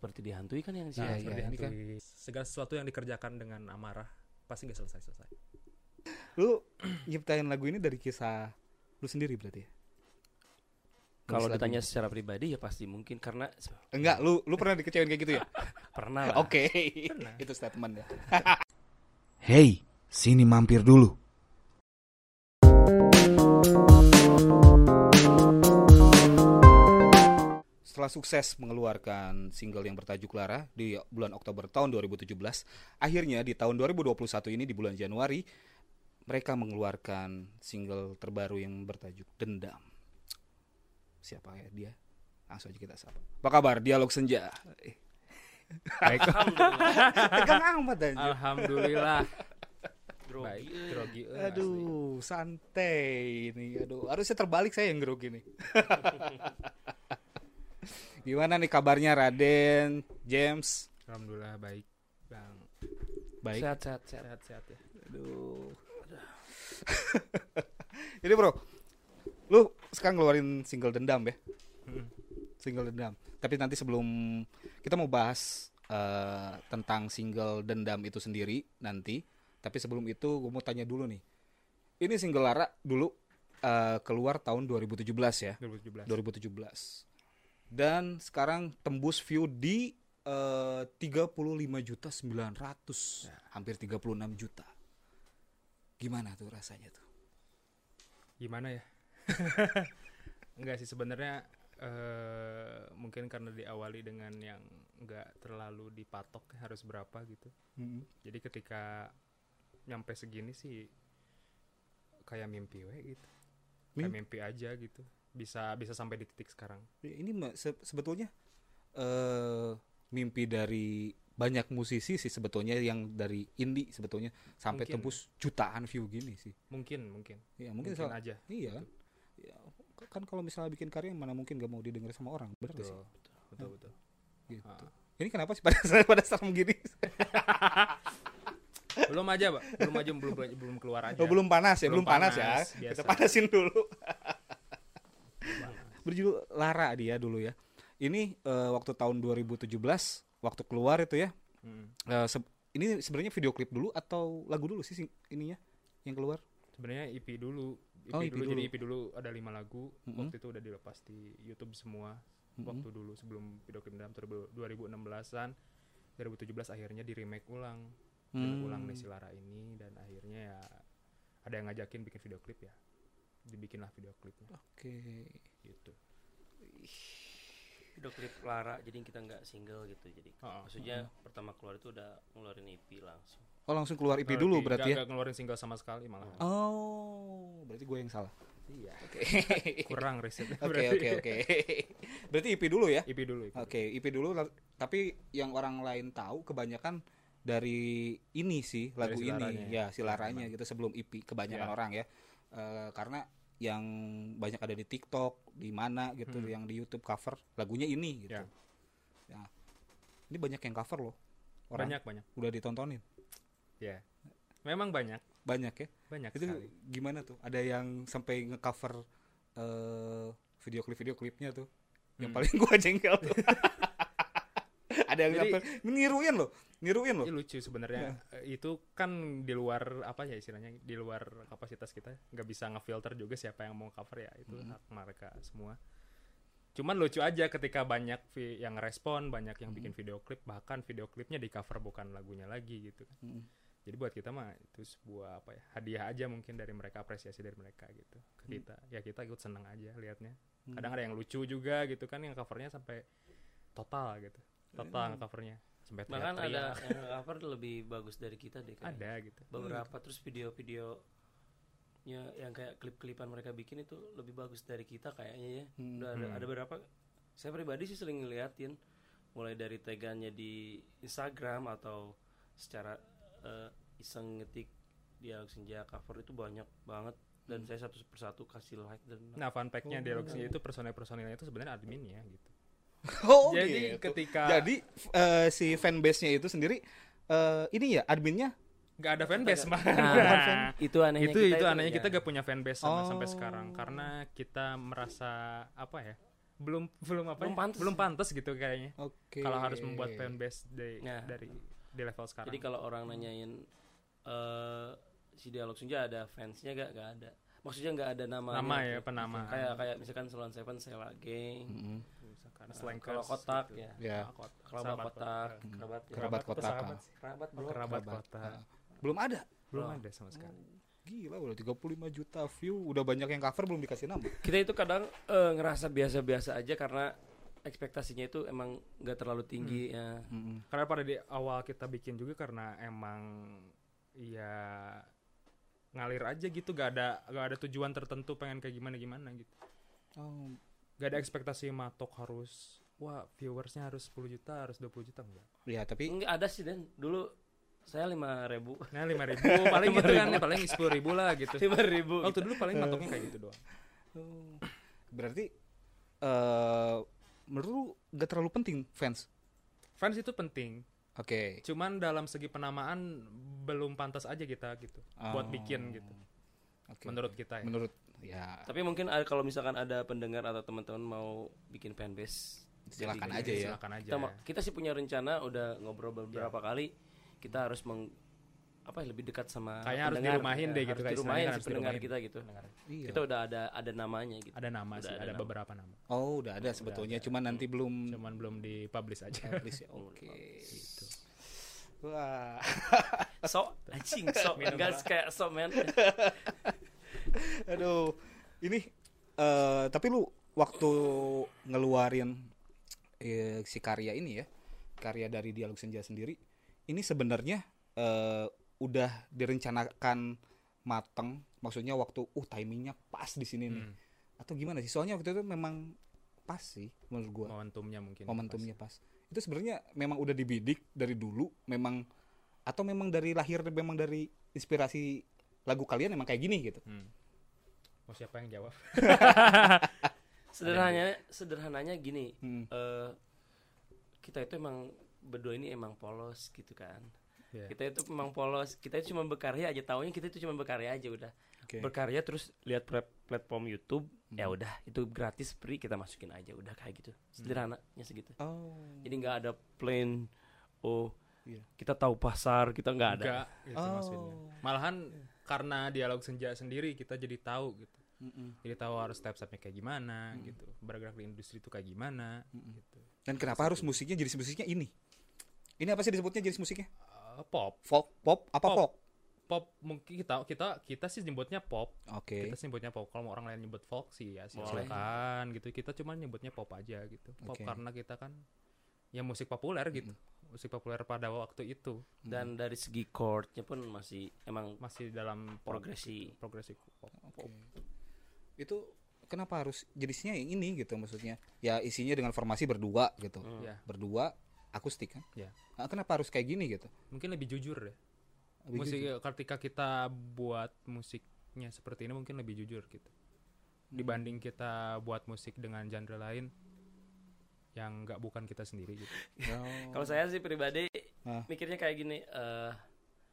seperti dihantui kan yang Nah, iya, seperti ini kan. segala sesuatu yang dikerjakan dengan amarah pasti nggak selesai selesai. Lu nyiptain lagu ini dari kisah lu sendiri berarti ya? kalau lagu ditanya ini. secara pribadi ya pasti mungkin karena enggak, lu lu pernah dikecewain kayak gitu ya? pernah. Oke. Itu statement ya. Hei, sini mampir dulu. Setelah sukses mengeluarkan single yang bertajuk Lara di bulan Oktober tahun 2017, akhirnya di tahun 2021 ini di bulan Januari mereka mengeluarkan single terbaru yang bertajuk Dendam. Siapa ya dia? Langsung aja kita sapa. Apa kabar? Dialog Senja. Eh, Baik. Tegang amat anjir. Alhamdulillah. Grogi, Baik, eh. grogi. eh, asli. Aduh, santai ini. Aduh, harusnya terbalik saya yang grogi nih. Gimana nih kabarnya Raden, James? Alhamdulillah baik, Bang. Baik. sehat sehat sehat Sehat-sehat ya. Aduh. Jadi bro, lu sekarang ngeluarin single dendam ya? Mm. Single dendam. Tapi nanti sebelum kita mau bahas eh, tentang single dendam itu sendiri nanti. Tapi sebelum itu gue mau tanya dulu nih. Ini single Lara dulu eh, keluar tahun 2017 ya? 2017. 2017. Dan sekarang tembus view di eh, 35 juta 900, hampir 36 juta. Gimana tuh rasanya tuh? Gimana ya? Enggak sih sebenarnya eh mungkin karena diawali dengan yang enggak terlalu dipatok harus berapa gitu. Jadi ketika nyampe segini sih kayak mimpi we gitu. Kayak Mim- mimpi aja gitu. Bisa bisa sampai di titik sekarang. Ya, Ini se- sebetulnya eh mimpi dari banyak musisi sih sebetulnya yang dari indie sebetulnya sampai Mungkin. tembus jutaan view gini sih. Mungkin mungkin. Ya mungkin, Mungkin, soal- aja. Iya kan? Ya, kan kalau misalnya bikin karya mana mungkin gak mau didengar sama orang, gak sih? Betul. Betul betul. Gitu. Ah. Ini kenapa sih pada pada serem gini? belum aja, Pak. Belum aja belum belum keluar aja. Oh, belum panas ya, belum, Belum panas, panas, ya. Kita biasa. panasin dulu. Berjudul Lara dia dulu ya. Ini eh, waktu tahun 2017 waktu keluar itu ya. Mm. eh, se- ini sebenarnya video klip dulu atau lagu dulu sih ininya yang keluar? Sebenarnya EP dulu. EP, Oh, EP dulu, dulu. jadi EP dulu ada lima lagu. Mm-mm. Waktu itu udah dilepas di YouTube semua. Mm-mm. Waktu dulu sebelum video klip dalam 2016-an 2017 akhirnya di remake ulang. Remake Hmm. ulang Nesi Lara ini dan akhirnya ya ada yang ngajakin bikin video klip ya. Dibikinlah video klipnya Oke. gitu. video klip Lara jadi kita nggak single gitu jadi Oh, maksudnya pertama keluar itu udah ngeluarin EP langsung Oh langsung keluar EP dulu EP, berarti nggak- ya? nggak ngeluarin single sama sekali malah. Oh, berarti gue yang salah. Iya. Oke. Kurang riset. Oke oke oke. Berarti EP dulu ya? EP dulu. EP dulu. Oke, IP dulu la- tapi yang orang lain tahu kebanyakan dari ini sih lagu si ini laranya ya si ya, laranya gitu sebelum IP kebanyakan Ya. orang ya Eh, karena yang banyak ada di TikTok di mana gitu Hmm. yang di YouTube cover lagunya ini gitu Ya. Ya. ini banyak yang cover loh orang Banyak banyak. udah ditontonin Ya. Memang banyak. banyak ya Banyak itu sekali. gimana tuh ada yang sampai ngecover eh video klip video klipnya tuh yang Hmm. paling gua jengkel tuh ada yang Jadi- sampai niruin loh niruin loh Ini lucu sebenarnya. Eh, Itu kan di luar apa ya istilahnya di luar kapasitas kita nggak bisa ngefilter juga siapa yang mau cover ya itu Hmm. hak mereka semua. Cuman lucu aja ketika banyak yang respon, banyak yang Hmm. bikin video klip, bahkan video klipnya di cover bukan lagunya lagi gitu kan. Mm. Jadi buat kita mah itu sebuah apa ya hadiah aja mungkin dari mereka apresiasi dari mereka gitu ke Hmm. kita. Ya kita ikut senang aja liatnya. Kadang ada yang lucu juga gitu kan yang covernya sampai total gitu, total covernya sampai bahkan ada yang cover lebih bagus dari kita deh kayaknya. ada gitu. beberapa terus video-video nya yang kayak klip-klipan mereka bikin itu lebih bagus dari kita kayaknya ya Hmm. udah ada, Hmm. ada beberapa saya pribadi sih sering ngeliatin mulai dari tagannya di Instagram atau secara eh, iseng ngetik dialog senja cover itu banyak banget dan saya satu persatu kasih like dan Nah, fun fact-nya Oh. Dialog Senja itu personel-personelnya itu sebenarnya adminnya gitu. Oh, Jadi gitu. ketika Jadi eh, si fanbase-nya itu sendiri eh, ini ya adminnya nggak ada fanbase mah. Nah, itu anehnya itu kita itu anehnya ya. kita gak punya fanbase sampai, sampai Oh. sekarang karena kita merasa apa ya belum belum apa Belum ya, pantas belum pantas gitu kayaknya Oke. kalau harus membuat fanbase di, Ya. dari di level sekarang Jadi kalau orang nanyain eh si Dialog Senja ada fansnya gak? Gak ada. Maksudnya nggak ada nama. nama ya penama Kayak kayak misalkan Salon Seven Sela Gang. Mm-mm. misalkan Slankers kalau kotak gitu. ya. Ya, Ah, kot- Kerabat kotak, kotak. kerabat ya. Kerabat kotak? Kerabat bro. kerabat Kerabat. kotak Ah. belum ada. belum Oh. ada sama sekali Gila udah 35 juta view, udah banyak yang cover belum dikasih nama. Kita itu kadang eh, ngerasa biasa-biasa aja karena ekspektasinya itu emang nggak terlalu tinggi ya. Mm-mm. karena pada di awal kita bikin juga karena emang ya ngalir aja gitu gak ada gak ada tujuan tertentu pengen kayak gimana gimana gitu Oh, gak ada ekspektasi matok harus wah viewersnya harus 10 juta harus 20 juta enggak ya tapi Enggak ada sih Den. Dulu saya lima ribu. nah lima ribu paling gitu kan paling sepuluh ribu lah gitu Lima ribu. waktu dulu paling matoknya kayak gitu doang Oh, berarti eh menurut lu gak terlalu penting fans. fans itu penting Oke. cuman dalam segi penamaan belum pantas aja kita gitu buat Oh, bikin gitu Oke. menurut kita ya Menurut ya Tapi mungkin ada- kalau misalkan ada pendengar atau teman-teman mau bikin fanbase, silakan aja ya. silakan aja kita kita sih punya rencana udah ngobrol beberapa kali kita harus meng apa ya, lebih dekat sama Kayaknya harus dirumahin Ya, deh gitu, harus kayak dirumahin si harus pendengar dirumahin. kita gitu Iya. kita udah ada ada namanya gitu ada nama Udah sih ada ada nama. beberapa nama Oh, udah ada sebetulnya, cuman nanti belum cuman belum dipublish aja publish ya. Oke. gitu Wah. so anjing so enggak kayak so man Aduh. Ini eh tapi lu waktu ngeluarin eh, si karya ini ya, karya dari Dialog Senja sendiri, ini sebenarnya eh udah direncanakan mateng, maksudnya waktu uh timingnya pas di sini nih. Hmm. Atau gimana sih? Soalnya waktu itu memang pas sih menurut gua. momentumnya mungkin Momentumnya pas. Itu sebenarnya memang udah dibidik dari dulu, memang atau memang dari lahir memang dari inspirasi lagu kalian emang kayak gini gitu. Hmm. mau siapa yang jawab sederhananya sederhananya gini Hmm. eh, kita itu emang berdua ini emang polos gitu kan Iya. kita itu memang polos kita itu cuma berkarya aja taunya kita itu cuma berkarya aja udah Oke. berkarya terus lihat plat- platform YouTube ya udah itu gratis free kita masukin aja udah kayak gitu sederhananya segitu Oh. jadi nggak ada plan oh Iya. kita tahu pasar kita nggak ada enggak gitu Oh. maksudnya malahan karena dialog senja sendiri kita jadi tahu gitu Mm-mm. jadi tahu harus step stepnya kayak gimana gitu bergerak di industri itu kayak gimana gitu Dan kenapa harus musiknya jenis musiknya ini? Ini apa sih disebutnya jenis musiknya? Eh, pop Folk, pop, apa Pop. folk? pop mungkin kita kita kita sih nyebutnya pop Oke. kita sih nyebutnya pop kalau mau orang lain nyebut folk sih ya Boleh. silakan gitu kita cuma nyebutnya pop aja gitu pop Oke. karena kita kan ya musik populer gitu musik populer pada waktu itu dan dari segi chordnya pun masih emang masih dalam pop, progresi progresif pop. Oke. Itu kenapa harus jenisnya yang ini gitu maksudnya? Ya isinya dengan formasi berdua gitu. Hmm. ya Berdua akustik kan? Ya. Nah, kenapa harus kayak gini gitu? mungkin lebih jujur deh Lebih musik jujur. ketika kita buat musiknya seperti ini mungkin lebih jujur gitu Hmm. dibanding kita buat musik dengan genre lain yang nggak bukan kita sendiri gitu Oh. Kalau saya sih pribadi Ah. mikirnya kayak gini, eh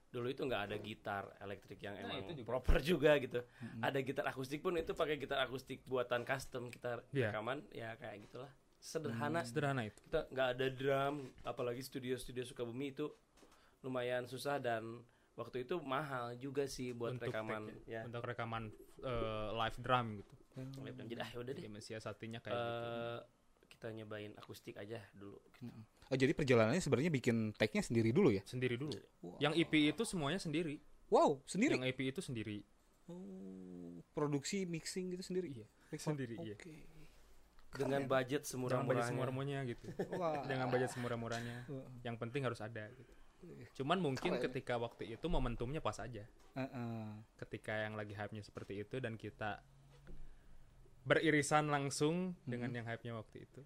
dulu itu nggak ada gitar elektrik yang Nah, emang itu juga. proper juga gitu. Ada gitar akustik pun itu pakai gitar akustik buatan custom kita Iya. rekaman ya kayak gitulah. Sederhana. sederhana itu Kita nggak ada drum, apalagi studio-studio Sukabumi itu lumayan susah dan waktu itu mahal juga sih buat Untuk rekaman take ya. untuk rekaman eh, live drum gitu Jadi ah udah deh. dia mensiasatinya kayak gitu eh kita nyobain akustik aja dulu. gitu. Oh, jadi perjalanannya sebenarnya bikin tag-nya sendiri dulu ya? sendiri dulu Wow. yang EP itu semuanya sendiri Wow, sendiri. yang EP itu sendiri Oh, produksi mixing gitu sendiri. Iya, Record. sendiri, iya. Oke. Dengan budget dengan budget semurah-murahnya. semurah-murahnya gitu dengan budget semurah-murahnya yang penting harus ada gitu cuman mungkin Keren. ketika waktu itu momentumnya pas aja Heeh. ketika yang lagi hype-nya seperti itu dan kita beririsan langsung dengan yang hype-nya waktu itu.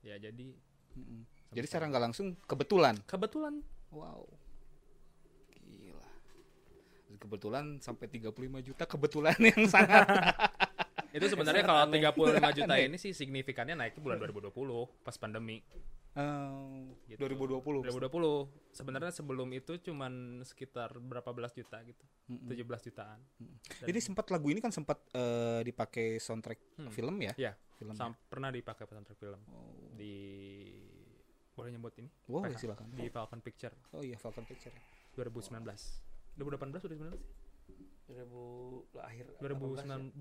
Ya jadi Mm-mm. Jadi secara nggak langsung kebetulan. kebetulan. Wow. Gila. Kebetulan sampai 35 juta kebetulan yang sangat. Itu sebenarnya kalau 35 juta ini sih signifikannya naiknya bulan 2020 pas pandemi Eh, gitu 2020. 2020 sebenarnya sebelum itu cuman sekitar berapa belas juta gitu Mm-mm. 17 jutaan Jadi sempat lagu ini kan sempat eh, dipakai soundtrack Hmm. film ya? ya Film. sam- pernah dipakai soundtrack film Oh. di boleh nyebut ini Wow, PH. silakan. di Falcon Picture Oh iya, Falcon Picture. 2019 2018 2019 2000 lah, akhir 2018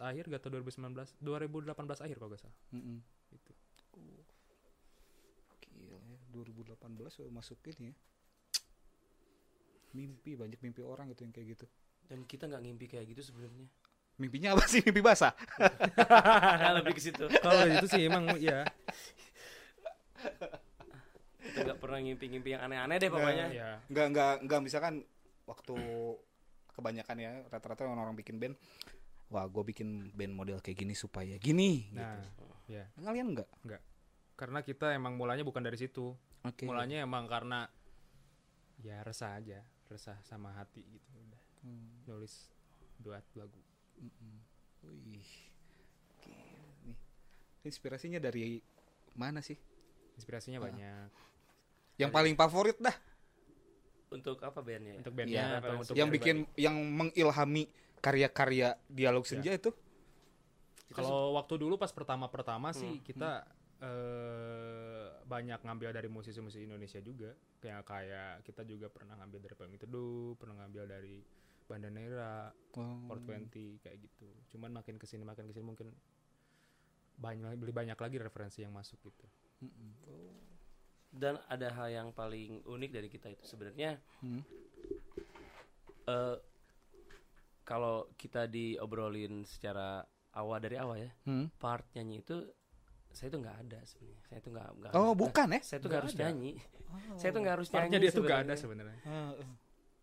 akhir gak tau 2019 2018 akhir kalau gak salah Mm-mm. Gitu. Gila ya, 2018 udah masuk ini ya. Mimpi banyak mimpi orang gitu yang kayak gitu. dan kita nggak ngimpi kayak gitu sebenarnya Mimpinya apa sih? Mimpi basah. lebih ke situ kalau itu sih emang ya kita nggak pernah ngimpi-ngimpi yang aneh-aneh deh pokoknya ya Enggak enggak enggak misalkan waktu kebanyakan ya rata-rata orang-orang bikin band wah gue bikin band model kayak gini supaya gini nah gitu. ya Kalian enggak? Karena kita emang mulanya bukan dari situ Oke. mulanya emang karena ya resah aja resah sama hati gitu udah Hmm. nulis buat lagu. Wih. Nih. Inspirasinya dari mana sih? inspirasinya Ah. banyak Yang Dari- paling favorit dah. untuk apa bandnya ya? untuk bandnya atau referensi. untuk yang bikin yang mengilhami karya-karya dialog Ya. senja itu. Kita kalau waktu dulu pas pertama-pertama Hmm, sih kita eh banyak ngambil dari musisi-musisi Indonesia juga kayak kayak kita juga pernah ngambil dari Payung Teduh pernah ngambil dari Bandanera Oh. 420 kayak gitu cuman makin ke sini makin ke sini mungkin banyak beli banyak lagi referensi yang masuk gitu dan ada hal yang paling unik dari kita itu sebenarnya Hmm. eh kalau kita diobrolin secara awal dari awal ya Hmm. part nyanyi itu saya tuh nggak ada sebenarnya. Saya tuh nggak nggak Oh, harus- bukan ya? saya tuh nggak Nggak harus ada. nyanyi. Saya tuh nggak harus nyanyi dia tuh gak ada sebenarnya.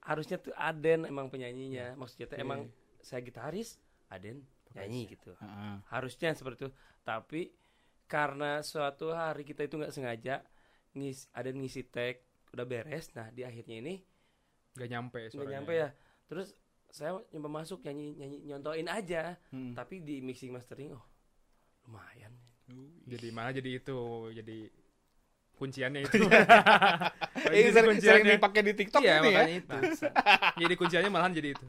harusnya tuh Aden emang penyanyinya. Maksudnya tuh Iya, emang iya. saya gitaris Aden nyanyi gitu. Ah, ah. harusnya seperti itu. Tapi karena suatu hari kita itu nggak sengaja ngis Aden ngisi tag udah beres nah di akhirnya ini gak nyampe nggak nyampe ya. Terus saya nyoba masuk nyanyi nyanyi nyontoin aja. Hmm. tapi di mixing mastering oh lumayan jadi malah jadi itu? Jadi kunciannya itu. Eh, Jadi sering, sering kunciannya- dipakai di TikTok iya ini ya. makanya itu. Jadi kunciannya malahan jadi itu.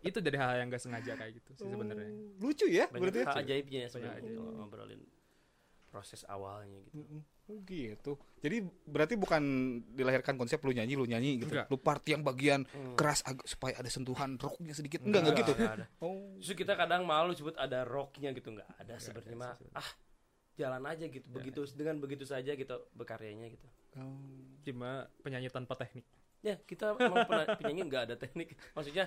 Itu dari hal yang gak sengaja kayak gitu sih sebenarnya. Oh, Lucu ya banyak berarti. ya? ajaibnya ya sebenarnya ngobrolin proses awalnya gitu. Oh gitu. Jadi berarti bukan dilahirkan konsep lu nyanyi lu nyanyi gitu. Enggak. Lu part yang bagian Hmm. keras agak supaya ada sentuhan rocknya sedikit. Enggak enggak gitu. nggak ada. Oh. Justru kita kadang malu sebut ada rocknya gitu nggak ada sebenarnya ada mah ah jalan aja gitu begitu dengan begitu saja gitu berkaryanya gitu cuma penyanyi tanpa teknik ya kita emang pernah penyanyi nggak ada teknik maksudnya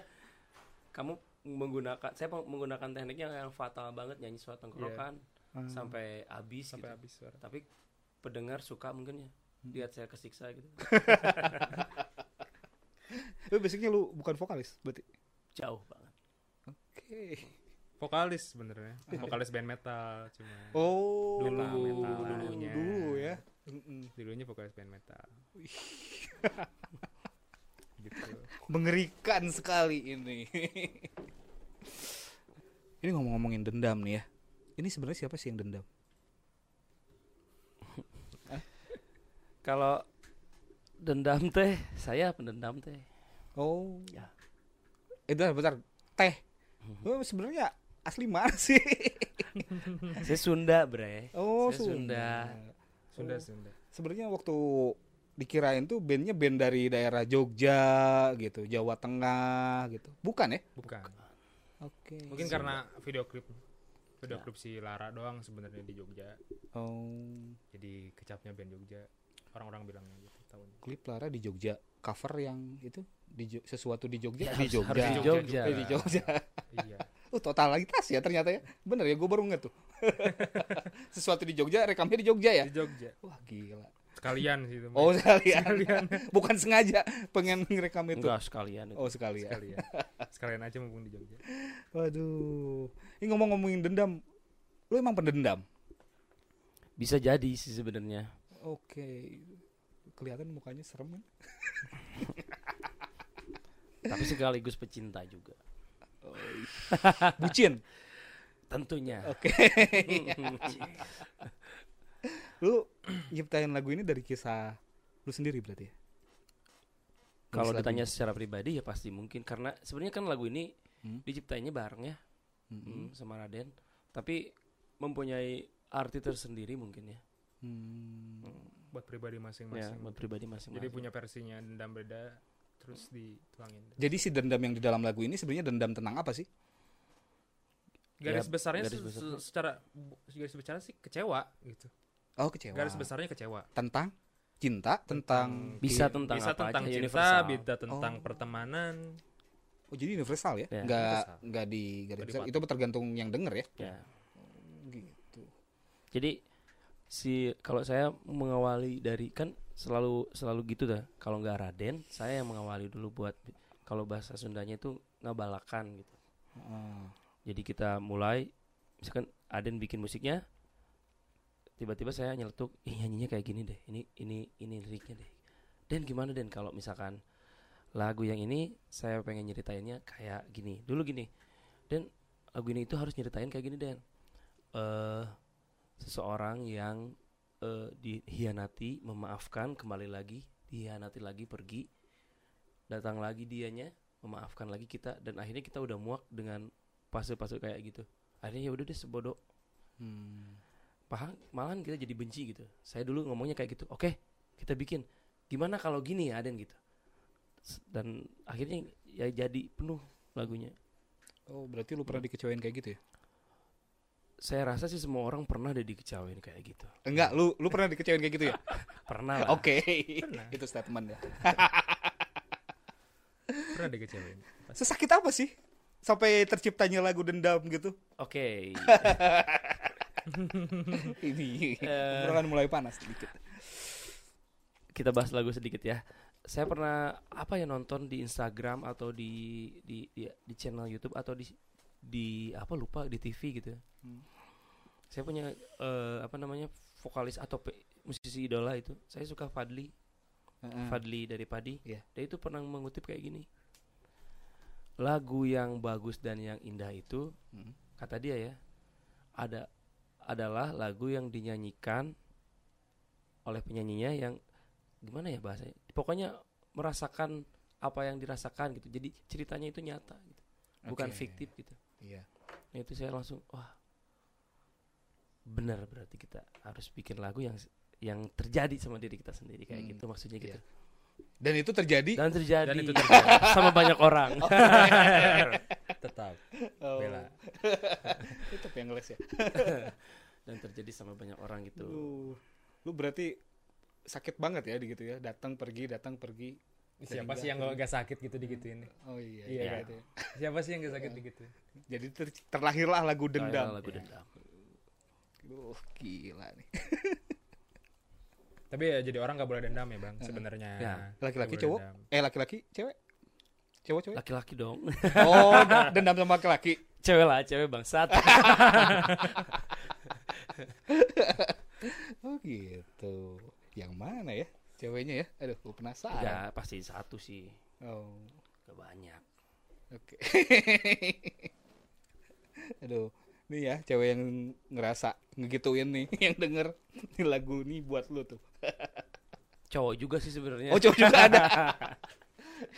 kamu menggunakan saya menggunakan teknik yang, yang fatal banget nyanyi suatu tenggorokan Ah. sampai habis sampai gitu. habis suara tapi pendengar suka mungkin ya lihat saya kesiksa gitu Lu basicnya lu bukan vokalis berarti. jauh banget Oke. vokalis sebenarnya vokalis band metal cuma Oh. Dulu, dulu, dulunya. dulu ya. Dulunya vokalis band metal gitu Mengerikan sekali ini. ini ngomong-ngomongin dendam nih ya. Ini sebenarnya siapa sih yang dendam? Kalau dendam teh saya pendendam teh Oh. Ya. Eh, bentar, bentar. Teh. Oh, sebenarnya asli mana sih? saya Sunda bre Oh, Saya Sunda. Sunda Oh. Sunda Sebenarnya waktu dikirain tuh bandnya band dari daerah Jogja gitu, Jawa Tengah gitu. Bukan ya? bukan Oke. mungkin karena video klip video Ya. klip si Lara doang sebenarnya di Jogja Oh, jadi kecapnya band Jogja orang-orang bilangnya gitu tahun klip Lara di Jogja. Cover yang itu di Jo- sesuatu di Jogja Ya, di Jogja. harus di Jogja. Eh, di Jogja. iya Oh, totalitas ya ternyata ya. Bener ya, gue baru nggak tuh. sesuatu di Jogja, rekamnya di Jogja ya. di Jogja Wah, gila. sekalian sih itu Oh, sekalian. Bukan sengaja pengen ngerekam itu. enggak sekalian itu. Oh, sekalian. sekalian sekalian aja mumpung di Jogja Waduh. Ini ngomong-ngomongin dendam. Lu emang pendendam? bisa jadi sih sebenarnya Oke. Kelihatan mukanya serem kan? tapi sekaligus pecinta juga Bucin. tentunya Oke. lu nyiptain lagu ini dari kisah lu sendiri berarti ya? Kalau lagu ditanya secara pribadi ya pasti mungkin karena sebenarnya kan lagu ini Hmm. diciptainnya bareng ya Mm-mm. hmm, sama Raden, tapi mempunyai arti tersendiri mungkin ya. Hmm. buat pribadi Ya, masing-masing buat pribadi masing-masing. jadi punya versinya dendam beda terus dituangin Jadi si dendam yang di dalam lagu ini sebenarnya dendam tentang apa sih? garis Ya, besarnya garis besar. se- secara garis besarnya sih kecewa gitu Oh kecewa. garis besarnya kecewa tentang cinta, tentang Bisa tentang bisa apa tentang aja, cinta universal. bisa tentang Oh. pertemanan Oh jadi universal ya? Ya, Nggak universal. nggak di garis besar. Itu tergantung yang denger ya. Ya. Gitu. Jadi si kalau saya mengawali dari kan selalu selalu gitu dah. Kalau nggak Raden, saya yang mengawali dulu buat kalau bahasa Sundanya itu ngabalakan gitu. Heeh. Jadi kita mulai misalkan Aden bikin musiknya tiba-tiba saya nyeletuk, "Ih, nyanyinya kayak gini deh. Ini ini ini liriknya deh." Dan gimana Den kalau misalkan lagu yang ini saya pengen nyeritainnya kayak gini. Dulu gini. Dan lagu ini itu harus nyeritain kayak gini Den. Eh seseorang yang eh, dihianati, memaafkan, kembali lagi, dihianati lagi, pergi, datang lagi dianya, memaafkan lagi kita dan akhirnya kita udah muak dengan fase-fase kayak gitu. Akhirnya ya udah deh sebodoh. Hmm. Paham, malahan kita jadi benci gitu. Saya dulu ngomongnya kayak gitu. Oke, kita bikin. Gimana kalau gini ya, Aden gitu. Dan akhirnya ya jadi penuh lagunya. Oh berarti lu pernah dikecewain kayak gitu ya? Saya rasa sih semua orang pernah deh dikecewain kayak gitu. Enggak, lu lu pernah dikecewain kayak gitu ya? Pernah. Oke. Itu statement ya. pernah dikecewain Sesakit apa sih? Sampai terciptanya lagu dendam gitu. Oke. Ini Eh. obrolan mulai panas sedikit. kita bahas lagu sedikit ya. Saya pernah apa ya nonton di Instagram atau di di di, di channel YouTube atau di di apa lupa di TV gitu. Hmm. Saya punya eh, apa namanya vokalis atau pe- musisi idola itu. Saya suka Fadli, Heeh. Fadli dari Padi. Iya. Dia itu pernah mengutip kayak gini. Lagu yang bagus dan yang indah itu Hmm. kata dia ya ada adalah lagu yang dinyanyikan oleh penyanyinya yang gimana ya bahasanya pokoknya merasakan apa yang dirasakan gitu jadi ceritanya itu nyata gitu bukan Oke. fiktif gitu Iya. nah itu saya langsung wah benar berarti kita harus bikin lagu yang yang terjadi sama diri kita sendiri kayak Hmm, gitu maksudnya gitu iya. Dan itu terjadi. dan terjadi Dan itu terjadi. sama banyak orang tetap Oh. bela itu yang ngeles ya. dan terjadi sama banyak orang gitu Lu, lu berarti sakit banget ya gitu ya. Datang pergi, datang pergi. Siapa sih yang gak, gak sakit gitu digituin Oh iya. Iya, iya. kan? gitu siapa sih yang gak sakit digituin Jadi ter- terlahirlah lagu dendam. lagu Ya. dendam Duh, gila nih. tapi ya jadi orang gak boleh dendam ya bang sebenarnya Ya. Laki-laki cowok? dendam. Eh laki-laki cewek? Cowok cewek? laki-laki dong Oh, dendam sama laki-laki. cewek lah cewek bangsat Oh gitu. Yang mana ya? Ceweknya ya? Aduh, gue penasaran. ya pasti satu sih Oh, gak banyak oke. Aduh, nih ya cewek yang ngerasa ngegituin nih yang denger nih lagu nih buat lu tuh. cowok juga sih sebenarnya Oh, cowok juga ada.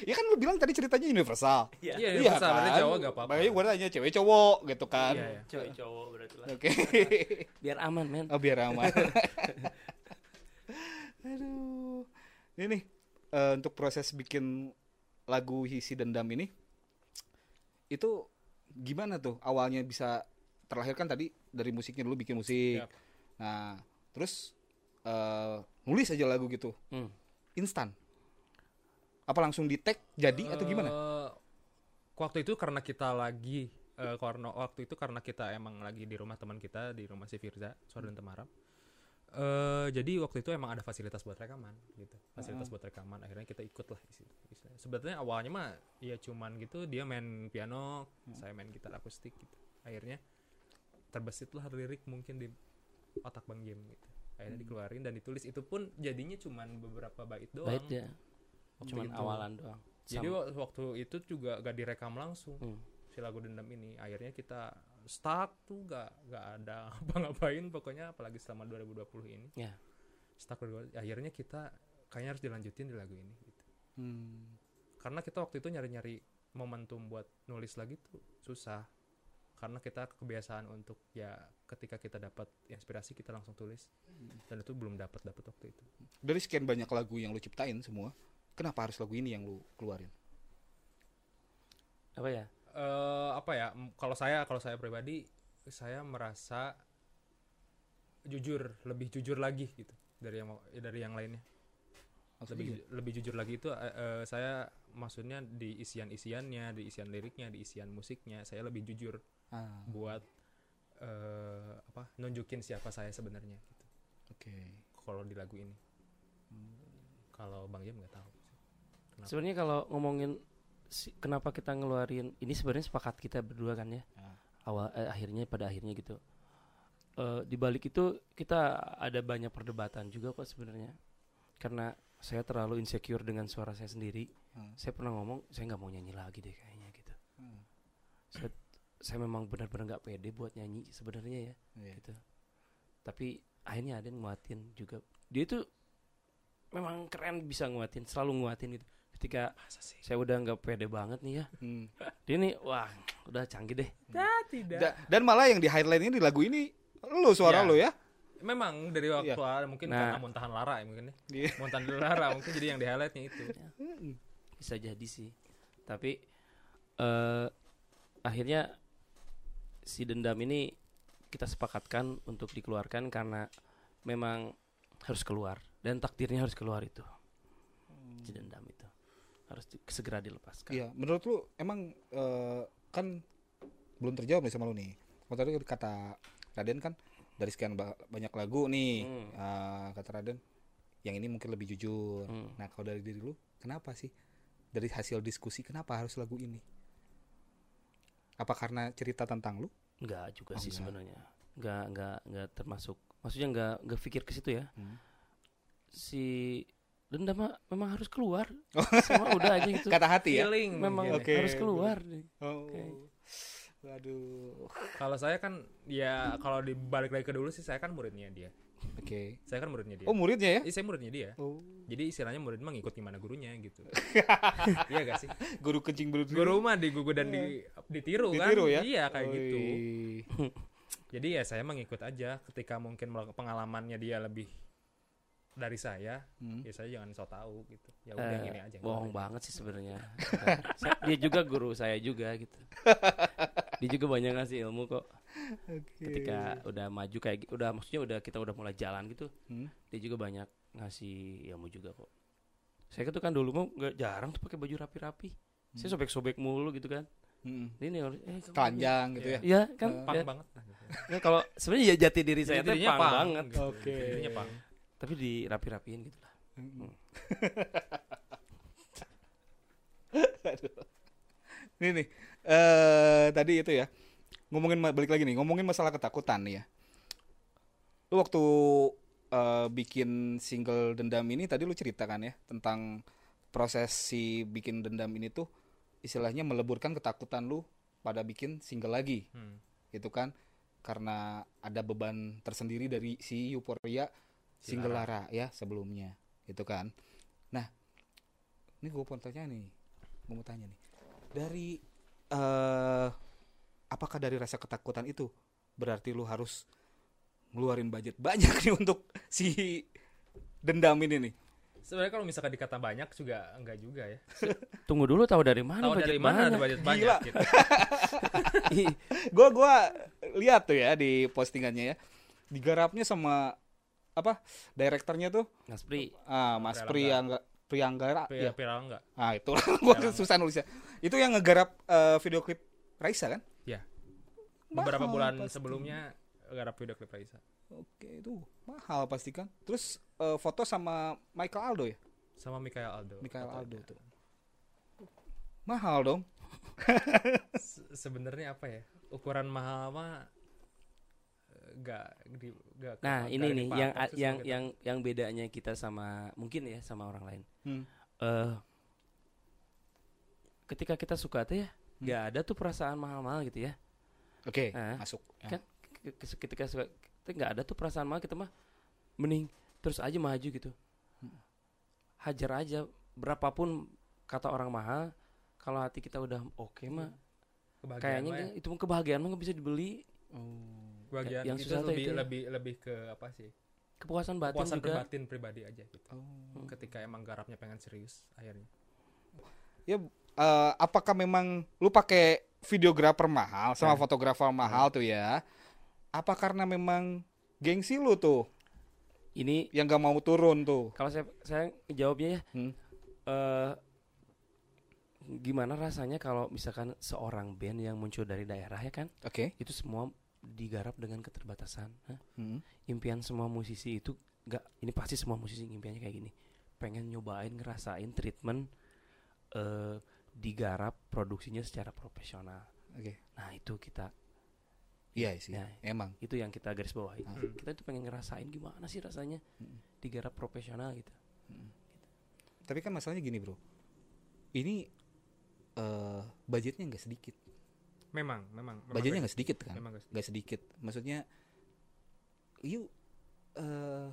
ya kan lu bilang tadi ceritanya universal. Iya. iya universal berarti cowok gak apa-apa Makanya gue tanya cewek cowok gitu kan. Iya, iya. cewek cowok berarti lah Oke. biar aman men Oh biar aman. Aduh. Ini nih eh, untuk proses bikin lagu Hisi Dendam ini itu gimana tuh awalnya bisa terlahirkan tadi dari musiknya dulu bikin musik. Nah, terus eh, nulis aja lagu gitu. Hmm. Instan. Apa langsung di tag jadi atau gimana? Eh, waktu itu karena kita lagi eh, karena waktu itu karena kita emang lagi di rumah teman kita di rumah si Firza Suara dan Temaram eh jadi waktu itu emang ada fasilitas buat rekaman gitu. Fasilitas buat rekaman akhirnya kita ikut lah di situ istilahnya. sebetulnya awalnya mah ya cuman gitu dia main piano saya main gitar akustik gitu. Akhirnya terbesit lah lirik mungkin di otak bang Jim gitu. Akhirnya dikeluarin dan ditulis. Itu pun jadinya cuman beberapa bait doang. Baik ya. Waktu cuman itu. awalan doang. Jadi Sama- wa- waktu itu juga gak direkam langsung Hmm. si lagu dendam ini. Akhirnya kita stuck tuh gak gak ada apa-ngapain pokoknya apalagi selama 2020 ini Ya. stuck akhirnya kita kayaknya harus dilanjutin di lagu ini gitu. Hmm. karena kita waktu itu nyari-nyari momentum buat nulis lagi tuh susah karena kita kebiasaan untuk ya ketika kita dapat inspirasi kita langsung tulis dan itu belum dapat dapat waktu itu Dari sekian banyak lagu yang lu ciptain semua, kenapa harus lagu ini yang lu keluarin? Apa ya? Eh apa ya kalau saya kalau saya pribadi saya merasa jujur lebih jujur lagi gitu dari yang mau- dari yang lainnya. Maksudnya lebih lebih jujur lagi itu eh, eh, saya maksudnya di isian isiannya di isian liriknya di isian musiknya saya lebih jujur Ah, buat eh apa nunjukin siapa saya sebenarnya gitu. Oke. kalau di lagu ini. Kalau bang Jam nggak tahu? Sebenarnya kalau ngomongin si- kenapa kita ngeluarin ini sebenarnya sepakat kita berdua kan ya. Ah. Awal eh, akhirnya pada akhirnya gitu. Eh di balik itu kita ada banyak perdebatan juga kok sebenarnya. Karena saya terlalu insecure dengan suara saya sendiri. Hmm. Saya pernah ngomong saya nggak mau nyanyi lagi deh kayaknya gitu. Hmm. Saya, saya memang benar-benar nggak pede buat nyanyi sebenarnya ya Iya. gitu. Tapi akhirnya ada yang nguatin juga. Dia itu memang keren bisa nguatin, selalu nguatin gitu. Ketika saya udah nggak pede banget nih ya, Hmm. dia nih wah udah canggih deh. tidak Da- dan malah yang di highlight-nya di lagu ini lu suara Ya. lu ya. memang dari waktu awal mungkin Nah. karena muntahan Lara ya mungkin ya Iya. muntahan Lara mungkin jadi yang di highlightnya itu Bisa jadi sih. Tapi eh akhirnya si dendam ini kita sepakatkan untuk dikeluarkan karena memang harus keluar dan takdirnya harus keluar itu. Si dendam harus di- segera dilepaskan. Iya, menurut lu emang eh, kan belum terjawab nih sama lu nih. Kalau tadi kata Raden kan dari sekian ba- banyak lagu nih, Hmm. eh, kata Raden yang ini mungkin lebih jujur. Hmm. Nah, kalau dari diri lu kenapa sih? Dari hasil diskusi kenapa harus lagu ini? Apa karena cerita tentang lu? Enggak juga Oh, sih sebenarnya. Enggak enggak enggak termasuk. Maksudnya enggak enggak pikir ke situ ya. Hmm. Si dendam memang harus keluar. Semua udah aja gitu. Kata hati ya? feeling memang. Oke, harus keluar. Oh. Oke. Waduh. kalau saya kan ya kalau dibalik lagi ke dulu sih saya kan muridnya dia Oke. saya kan muridnya dia Oh, muridnya ya? Iya, saya muridnya dia Oh. jadi istilahnya murid mah ngikut gimana gurunya gitu iya gak sih Guru kencing berut guru mah digugu dan di, ditiru, kan Ditiru ya? iya kayak gitu Oi. jadi ya saya mengikut aja ketika mungkin pengalamannya dia lebih dari saya Hmm. ya saya jangan so tahu gitu ya udah Eh, gini aja bohong banget sih sebenarnya. Dia juga guru saya juga gitu. Dia juga banyak ngasih ilmu kok. Ketika udah maju kayak udah maksudnya udah kita udah mulai jalan gitu, Hmm. dia juga banyak ngasih ilmu juga kok. Saya tuh kan dulu mau nggak jarang tuh pakai baju rapi-rapi. Saya sobek-sobek mulu gitu kan. Hmm. Ini eh Telanjang gitu ya. Iya kan pang ya. banget gitu. Ya, kalau sebenarnya ya jati diri saya tuh Jadinya pang banget. gitu. Oke. Jadinya pang Tapi dirapi-rapiin gitu lah. Ini nih, eh tadi itu ya. Ngomongin balik lagi nih, ngomongin masalah ketakutan nih ya. Lu waktu eh, bikin single Dendam ini tadi lu ceritakan ya tentang proses si bikin Dendam ini tuh istilahnya meleburkan ketakutan lu pada bikin single lagi. Hmm. Gitu kan? Karena ada beban tersendiri dari si Euphoria Si single Lara ya sebelumnya. Gitu kan. Nah, ini gue mau tanya nih. Gue mau tanya nih. Dari eh apakah dari rasa ketakutan itu berarti lu harus ngeluarin budget banyak nih untuk si dendam ini nih? sebenarnya kalau misalkan dikata banyak juga enggak juga ya Tunggu dulu tahu dari mana tahu budget dari mana ada banyak. budget Gila. banyak gitu Ih, Gua gua lihat tuh ya di postingannya ya. Digarapnya sama apa? Direkturnya tuh Mas Pri, ah Mas Priangga. Priangga Prianggara Pria ya. enggak Ah itu gua Priangga. susah nulisnya. Itu yang ngegarap eh, video klip Raisa kan? ya beberapa Mahal bulan pasti. sebelumnya garap video klip Raisa Oke, itu mahal pasti kan. Terus eh, foto sama Michael Aldo ya? sama Mikael Aldo Michael. Aldo tuh. Mahal dong. Se- sebenarnya apa ya ukuran mahal mah enggak di enggak Nah, enggak ini nih dipatok yang yang sebagai- yang yang bedanya kita sama mungkin ya sama orang lain. Hmm. Eh ketika kita suka tuh ya nggak ada tuh perasaan mahal-mahal gitu ya Oke, Ah. masuk. Ya. Kan? Ke- ketika suka- kita nggak ada tuh perasaan mahal kita mah mending terus aja maju gitu hajar aja berapapun kata orang mahal kalau hati kita udah oke mah Kebahagiaan kayaknya ya. nggak- itu mah kebahagiaan mah nggak bisa dibeli kebahagiaan yang itu susah lebih itu ya. lebih lebih ke apa sih kepuasan batin puasan juga batin pribadi aja gitu Oh. ketika emang garapnya pengen serius akhirnya Ya, eh, apakah memang lu pakai videografer mahal sama Eh. fotografer mahal tuh ya? Apa karena memang gengsi lu tuh ini yang gak mau turun tuh? kalau saya saya jawabnya ya Hmm. eh gimana rasanya kalau misalkan seorang band yang muncul dari daerah ya kan Oke. itu semua digarap dengan keterbatasan Hah? Hmm. impian semua musisi itu nggak ini pasti semua musisi impiannya kayak gini pengen nyobain ngerasain treatment eh digarap produksinya secara profesional Oke. nah itu kita Iya sih. Ya. Emang. itu yang kita garis bawahi Hmm. kita tuh pengen ngerasain gimana sih rasanya Hmm. digarap profesional gitu Tapi kan masalahnya gini, Bro. Ini eh budgetnya nggak sedikit. Memang memang, memang Budgetnya nggak- sedikit kan? memang nggak sedikit. Sedikit. Maksudnya you eh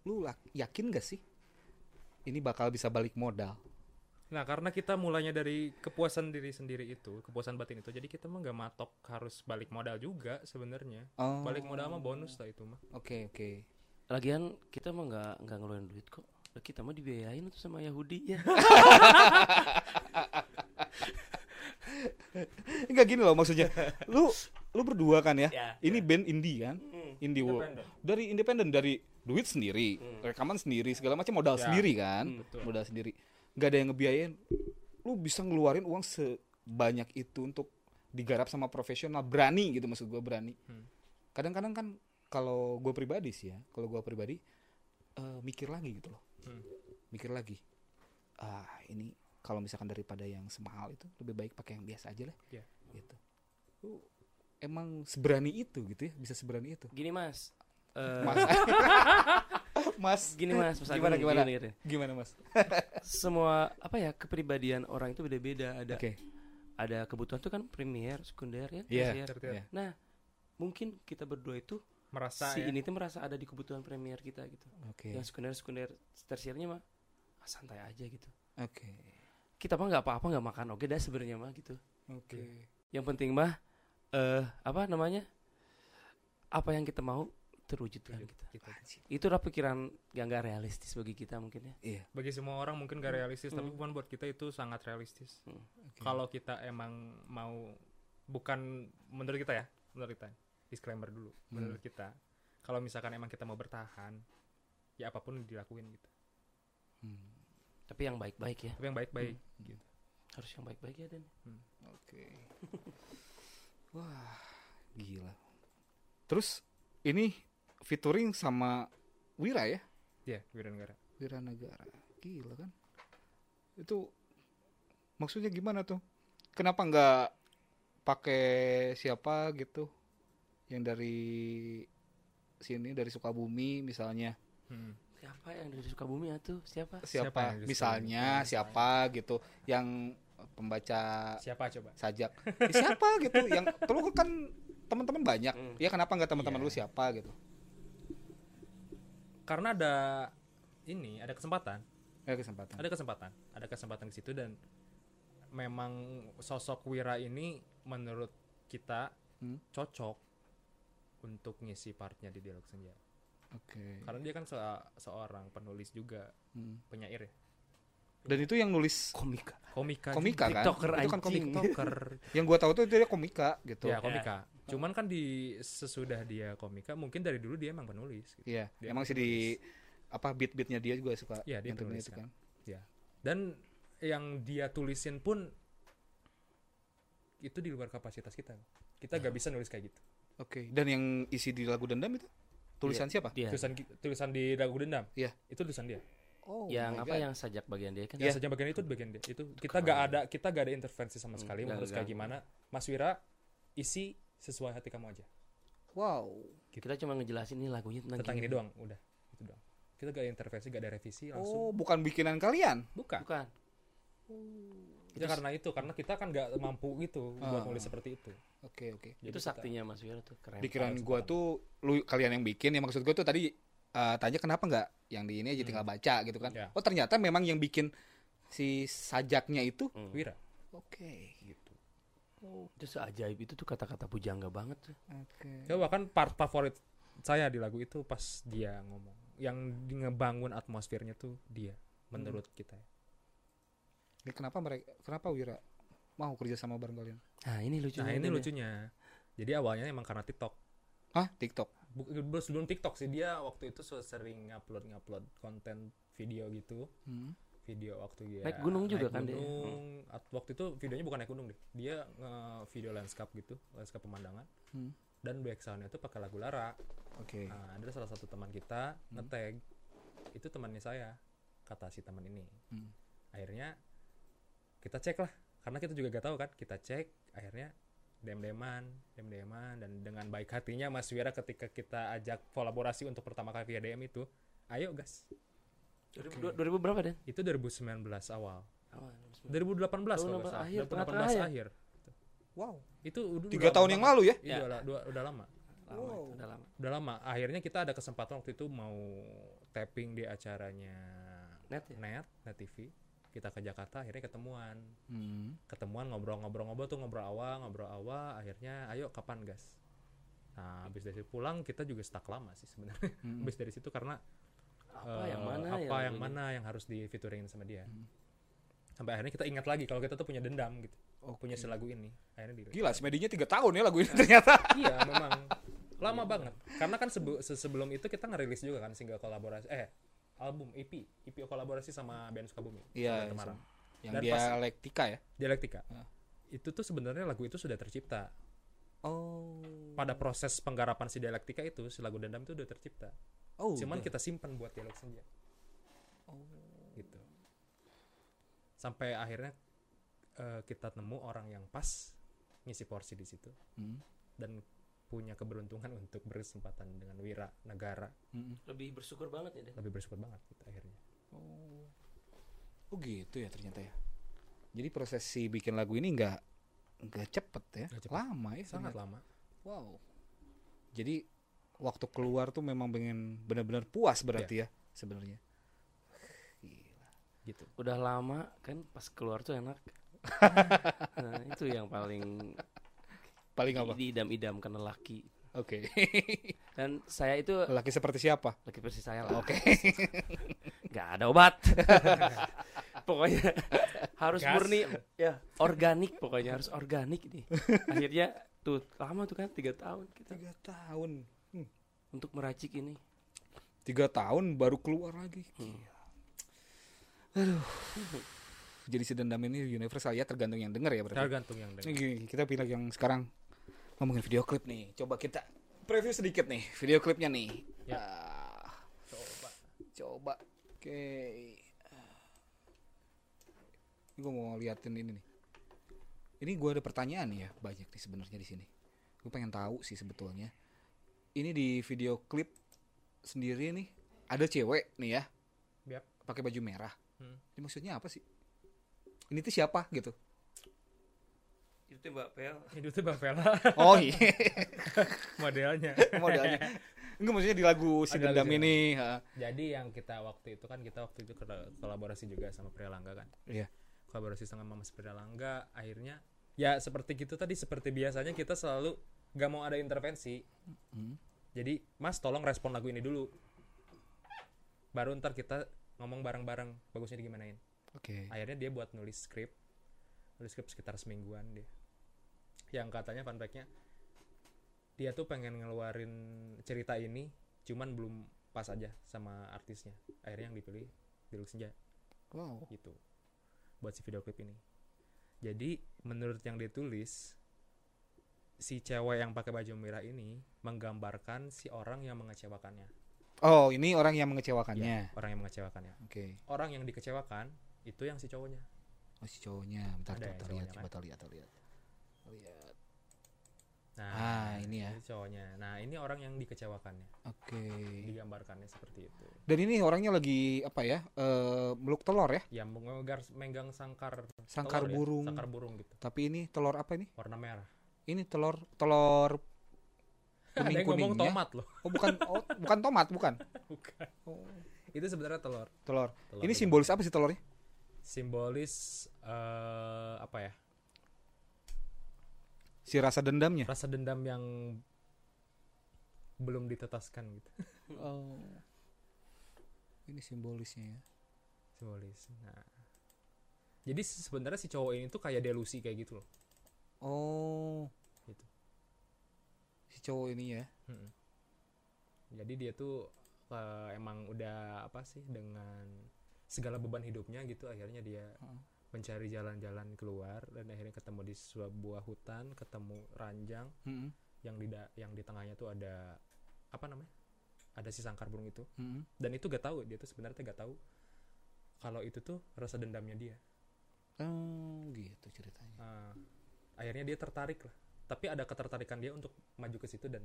lu lak- yakin gak sih ini bakal bisa balik modal? Nah, karena kita mulainya dari kepuasan diri sendiri itu, kepuasan batin itu, jadi kita mah nggak matok harus balik modal juga sebenarnya. Oh. Balik modal mah bonus lah itu mah. Oke, oke. lagian kita mah nggak nggak ngeluarin duit kok kita mah dibiayain tuh sama Yahudi ya Enggak gini loh maksudnya. Lu lu berdua kan ya? Ya, ini band indie kan? Indie wo- Independen. Dari independen dari duit sendiri, rekaman sendiri, segala macam modal Ya. sendiri kan? Hmm, betul. Modal sendiri. Enggak ada yang ngebiayain. Lu bisa ngeluarin uang sebanyak itu untuk digarap sama profesional, berani gitu maksud gua berani. Hmm. Kadang-kadang kan kalau gue pribadi sih ya, kalau gua pribadi eh, mikir lagi gitu loh. Hmm. Mikir lagi. Ah, ini kalau misalkan daripada yang semahal itu lebih baik pakai yang biasa aja lah Iya. gitu Lu emang seberani itu gitu ya bisa seberani itu gini mas Eh, mas mas gini mas, mas gimana gimana gini, gini. gimana mas semua apa ya kepribadian orang itu beda-beda ada oke ada kebutuhan tuh kan primer sekunder ya Iya. tersier. Tertiar. Iya. nah mungkin kita berdua itu Merasa si ya. ini tuh merasa ada di kebutuhan premier kita gitu oke yang sekunder sekunder tersiernya mah ah, santai aja gitu oke kita mah nggak apa-apa nggak makan. Oke dah sebenarnya mah gitu. Oke. Yang penting mah eh apa namanya apa yang kita mau terwujudkan gitu Gitu. itu udah pikiran yang nggak realistis bagi kita mungkin ya. Iya. Bagi semua orang mungkin gak realistis, tapi bukan buat kita itu sangat realistis. Hmm. Oke. Kalau kita emang mau bukan menurut kita ya, menurut kita. Disclaimer dulu. Menurut kita, kalau misalkan emang kita mau bertahan, ya apa pun dilakuin gitu. Hmm, tapi yang baik-baik ya. Tapi yang baik-baik gitu. harus yang baik-baik ya dan oke. Wah gila. Terus ini featuring sama Wira ya? Iya, Wiranegara. Wira Negara gila kan? Itu maksudnya gimana tuh? Kenapa nggak pakai siapa gitu? Yang dari sini dari Sukabumi misalnya. Hmm. Siapa yang dari Sukabumi ya tuh siapa Siapa siapa, misalnya Sukabumi? siapa gitu yang pembaca Siapa coba? sajak Eh, siapa gitu yang terus kan teman-teman banyak Hmm. ya kenapa nggak teman-teman Iya. lu siapa gitu Karena ada ini, ada kesempatan. ya kesempatan Ada kesempatan. Ada kesempatan di situ dan memang sosok Wira ini menurut kita Hmm. cocok untuk ngisi partnya di Dialog Senja. Oke Karena dia kan se- seorang penulis juga, Hmm. penyair ya. dan itu yang nulis komika Komika. komika kan TikToker itu kan komika TikToker. yang gua tahu tuh dia komika gitu ya, komika. Cuman kan di sesudah dia komika, mungkin dari dulu dia emang penulis. Gitu. Iya, Dia emang sih di apa beat-beatnya dia juga suka Iya, dia penulis itu kan. kan. Ya. Dan yang dia tulisin pun itu di luar kapasitas kita. Kita gak bisa nulis kayak gitu. Oke, dan yang isi di lagu dendam itu tulisan siapa? dia Tulisan tulisan di Dagu Dendam. Iya. Itu tulisan dia. Oh, yang my apa God. yang sajak bagian dia kan Ya, saja bagian itu bagian dia. Itu kita gak ada kita gak ada intervensi sama sekali nggak mau harus kayak gimana. Mas Wira isi sesuai hati kamu aja. Wow. kita cuma ngejelasin ini lagunya tentang, Tentang ini doang, udah. Itu doang. Kita gak ada intervensi, gak ada revisi langsung. Oh, bukan bikinan kalian. Bukan. bukan Ya karena itu, karena kita kan nggak mampu gitu buat Ah. nulis seperti itu. Oke oke. Jadi itu kita- saktinya Mas Wira tuh keren Dikirain gua tuh lu kalian yang bikin ya maksud gua tuh tadi eh, tanya kenapa nggak yang di ini aja tinggal baca gitu kan. Ya. Oh ternyata memang yang bikin si sajaknya itu. Hmm. Wira Oke. gitu. itu seajaib itu tuh kata-kata pujangga banget tuh Oke. Ya bahkan part favorit saya di lagu itu pas dia ngomong, yang di- ngebangun atmosfernya tuh dia, menurut kita. ya. Ini kenapa mereka kenapa Wira mau kerja sama bareng kalian? nah ini lucunya Nah ini nih. lucunya. Jadi awalnya emang karena TikTok. Ah TikTok. Bu- belum sebelum TikTok sih dia waktu itu sering ngupload ngupload konten video gitu. Hmm. Video waktu dia Naik gunung juga naik kan dia? gunung. At- Waktu itu videonya bukan naik gunung deh. Dia nge-video landscape gitu, landscape pemandangan. Hmm. Dan backsoundnya tuh pakai lagu Lara. Oke. Nah, ada salah satu teman kita nge-tag itu temannya saya kata si teman ini. Hmm. Akhirnya kita cek lah. Karena kita juga gak tahu kan kita cek akhirnya dem-deman dem-deman. Dan dengan baik hatinya Mas Wira ketika kita ajak kolaborasi untuk pertama kali via DM itu ayo gas. 2000, 2000 berapa Den? itu 2019 awal. Awal, 2018 Tahun kalau nggak salah. akhir, 2018 tengah-tengah ya? akhir. Wow. itu udah Tiga udah tahun yang lalu ya? Iya, udah, udah, udah lama. Lama itu, udah lama. Udah lama. Akhirnya kita ada kesempatan waktu itu mau tapping di acaranya net ya? Net net TV kita ke Jakarta akhirnya ketemuan Hmm. ketemuan ngobrol-ngobrol-ngobrol tuh ngobrol awal ngobrol awal akhirnya ayo kapan gas nah habis dari situ pulang kita juga stuck lama sih sebenarnya Hmm. habis dari situ karena apa eh, yang mana apa yang, ini? mana yang harus di featuringin sama dia Hmm. sampai akhirnya kita ingat lagi kalau kita tuh punya dendam gitu Oke. punya si lagu ini akhirnya di Gila, semedinya tiga tahun ya lagu ini ternyata. iya memang lama banget karena kan sebe- se- sebelum itu kita ngerilis juga kan single kolaborasi eh album EP EP kolaborasi sama band Sukabumi Iya, Band Semarang Yang Dan dialektika ya. dialektika Ah. itu tuh sebenarnya lagu itu sudah tercipta Oh. pada proses penggarapan si dialektika itu si lagu dendam itu udah tercipta Oh. cuman udah. kita simpan buat dialog senja gitu sampai akhirnya eh, kita nemu orang yang pas ngisi porsi di situ Hmm. dan punya keberuntungan untuk bersempatan dengan Wira Negara Hmm. lebih bersyukur banget ya Den lebih bersyukur banget gitu akhirnya Oh. Oh gitu ya ternyata ya. Jadi proses si bikin lagu ini nggak nggak cepet ya, Nggak cepet. lama ya. sangat ternyata. lama Wow. Jadi waktu keluar tuh memang pengen benar-benar puas berarti ya sebenarnya. Gila. gitu udah lama kan pas keluar tuh enak nah itu yang paling Paling apa? diidam-idamkan lelaki Oke. dan saya itu Lelaki seperti siapa? laki versi saya lah Oke. nggak ada obat pokoknya harus Gas. murni ya organik pokoknya harus organik nih akhirnya tuh lama tuh kan tiga tahun kita Tiga tahun. Hmm. untuk meracik ini Tiga tahun baru keluar lagi. Hmm. Aduh. Jadi si dendam ini universal ya tergantung yang denger ya berarti. tergantung yang dengar gini, kita pilih yang sekarang ngomongin video klip nih. Coba kita preview sedikit nih video klipnya nih. Ya. Ah, coba coba. Oke. Ini gue mau liatin ini nih. Ini gue ada pertanyaan nih ya banyak nih sebenarnya di sini. Gue pengen tahu sih sebetulnya. Ini di video klip sendiri nih ada cewek nih ya Yap. pakai baju merah. Hmm. Ini maksudnya apa sih? Ini tuh siapa gitu? Itu mbak Pel itu tuh Bang Vela Oh iya. modelnya. Modelnya. Enggak maksudnya di lagu si Ada dendam lagu ini ha. jadi yang kita waktu itu kan kita waktu itu kol- kolaborasi juga sama Pria Langga kan? Iya. kolaborasi sama Mama Pria Langga akhirnya ya seperti gitu tadi seperti biasanya kita selalu gak mau ada intervensi. Hmm. jadi Mas tolong respon lagu ini dulu. Baru ntar kita ngomong bareng-bareng bagusnya digimanain. Oke. Akhirnya dia buat nulis skrip. Nulis skrip sekitar semingguan dia yang katanya fun fact-nya dia tuh pengen ngeluarin cerita ini cuman belum pas aja sama artisnya. Akhirnya yang dipilih Diluk Senja. Wow. Gitu. Buat si video klip ini. Jadi menurut yang ditulis si cewek yang pakai baju merah ini menggambarkan si orang yang mengecewakannya. Oh ini orang yang Ya, mengecewakannya orang yang mengecewakannya. Oke. Orang yang dikecewakan itu yang si cowoknya. Oh si cowoknya. Bentar Ada bentar, lihat coba kan? kita lihat kita lihat lihat Nah, Ah, ini ya. ini cowoknya. Nah, ini orang yang dikecewakannya, Oke. digambarkannya seperti itu. Dan ini orangnya lagi apa ya? eh meluk telur ya? Ya mengegar menggang sangkar Sangkar telur ya, burung. sangkar burung gitu, Tapi ini telur apa ini? warna merah. Ini telur telur kuning ngomong kuningnya. tomat loh. Oh bukan oh, bukan tomat bukan. Bukan. Oh, Itu sebenarnya telur. telur. Telur Ini simbolis apa sih telurnya? Simbolis eh apa ya? Si rasa dendamnya. Rasa dendam yang belum ditetaskan gitu. Oh. Ini simbolisnya ya. Simbolis. Nah. Jadi sebenarnya si cowok ini tuh kayak delusi kayak gitu loh. Oh. Gitu. Si cowok ini ya. Mm-mm. Jadi dia tuh eh, emang udah apa sih dengan segala beban hidupnya gitu akhirnya dia Heeh. Mencari jalan-jalan keluar dan akhirnya ketemu di sebuah hutan, ketemu ranjang Mm-mm. yang di yang di tengahnya tuh ada apa namanya? Ada si sangkar burung itu. Mm-mm. Dan itu gak tahu dia tuh sebenarnya gak tahu kalau itu tuh rasa dendamnya dia. Oh, gitu ceritanya. Nah, akhirnya dia tertarik lah. Tapi ada ketertarikan dia untuk maju ke situ dan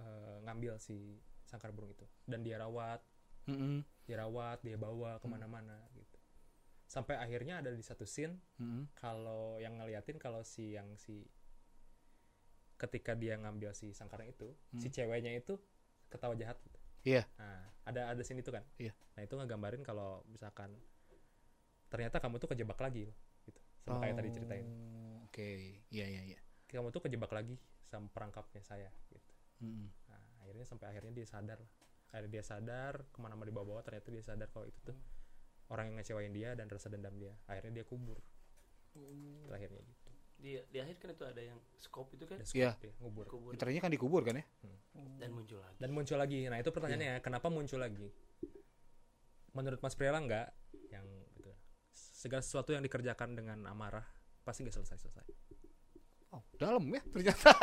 eh, ngambil si sangkar burung itu. Dan dia rawat, Mm-mm. dirawat, dia bawa ke mana-mana gitu. Sampai akhirnya ada di satu scene Mm-mm. kalau yang ngeliatin kalau si yang si ketika dia ngambil si sangkarnya itu, si ceweknya itu ketawa jahat gitu. Iya. Nah, ada ada scene itu kan. Iya. Nah, itu ngegambarin kalau misalkan ternyata kamu tuh kejebak lagi loh gitu. Sama kayak tadi ceritain. Oh, Oke, iya iya iya. kamu tuh kejebak lagi sama perangkapnya saya gitu. Mm-mm. Nah, akhirnya sampai akhirnya dia sadar lah. Akhirnya dia sadar ke mana mau dibawa-bawa ternyata dia sadar kalau itu tuh orang yang ngecewain dia dan rasa dendam dia. Akhirnya dia kubur. Terakhirnya gitu. di di akhir kan itu ada yang scope itu kan Dia Iya. dia ngubur. kubur Literally kan dikubur kan ya? dan muncul lagi Dan muncul lagi. Nah, itu pertanyaannya kenapa muncul lagi? Menurut Mas Priela enggak yang gitu. Segala sesuatu yang dikerjakan dengan amarah pasti nggak selesai-selesai. Oh, dalam ya ternyata.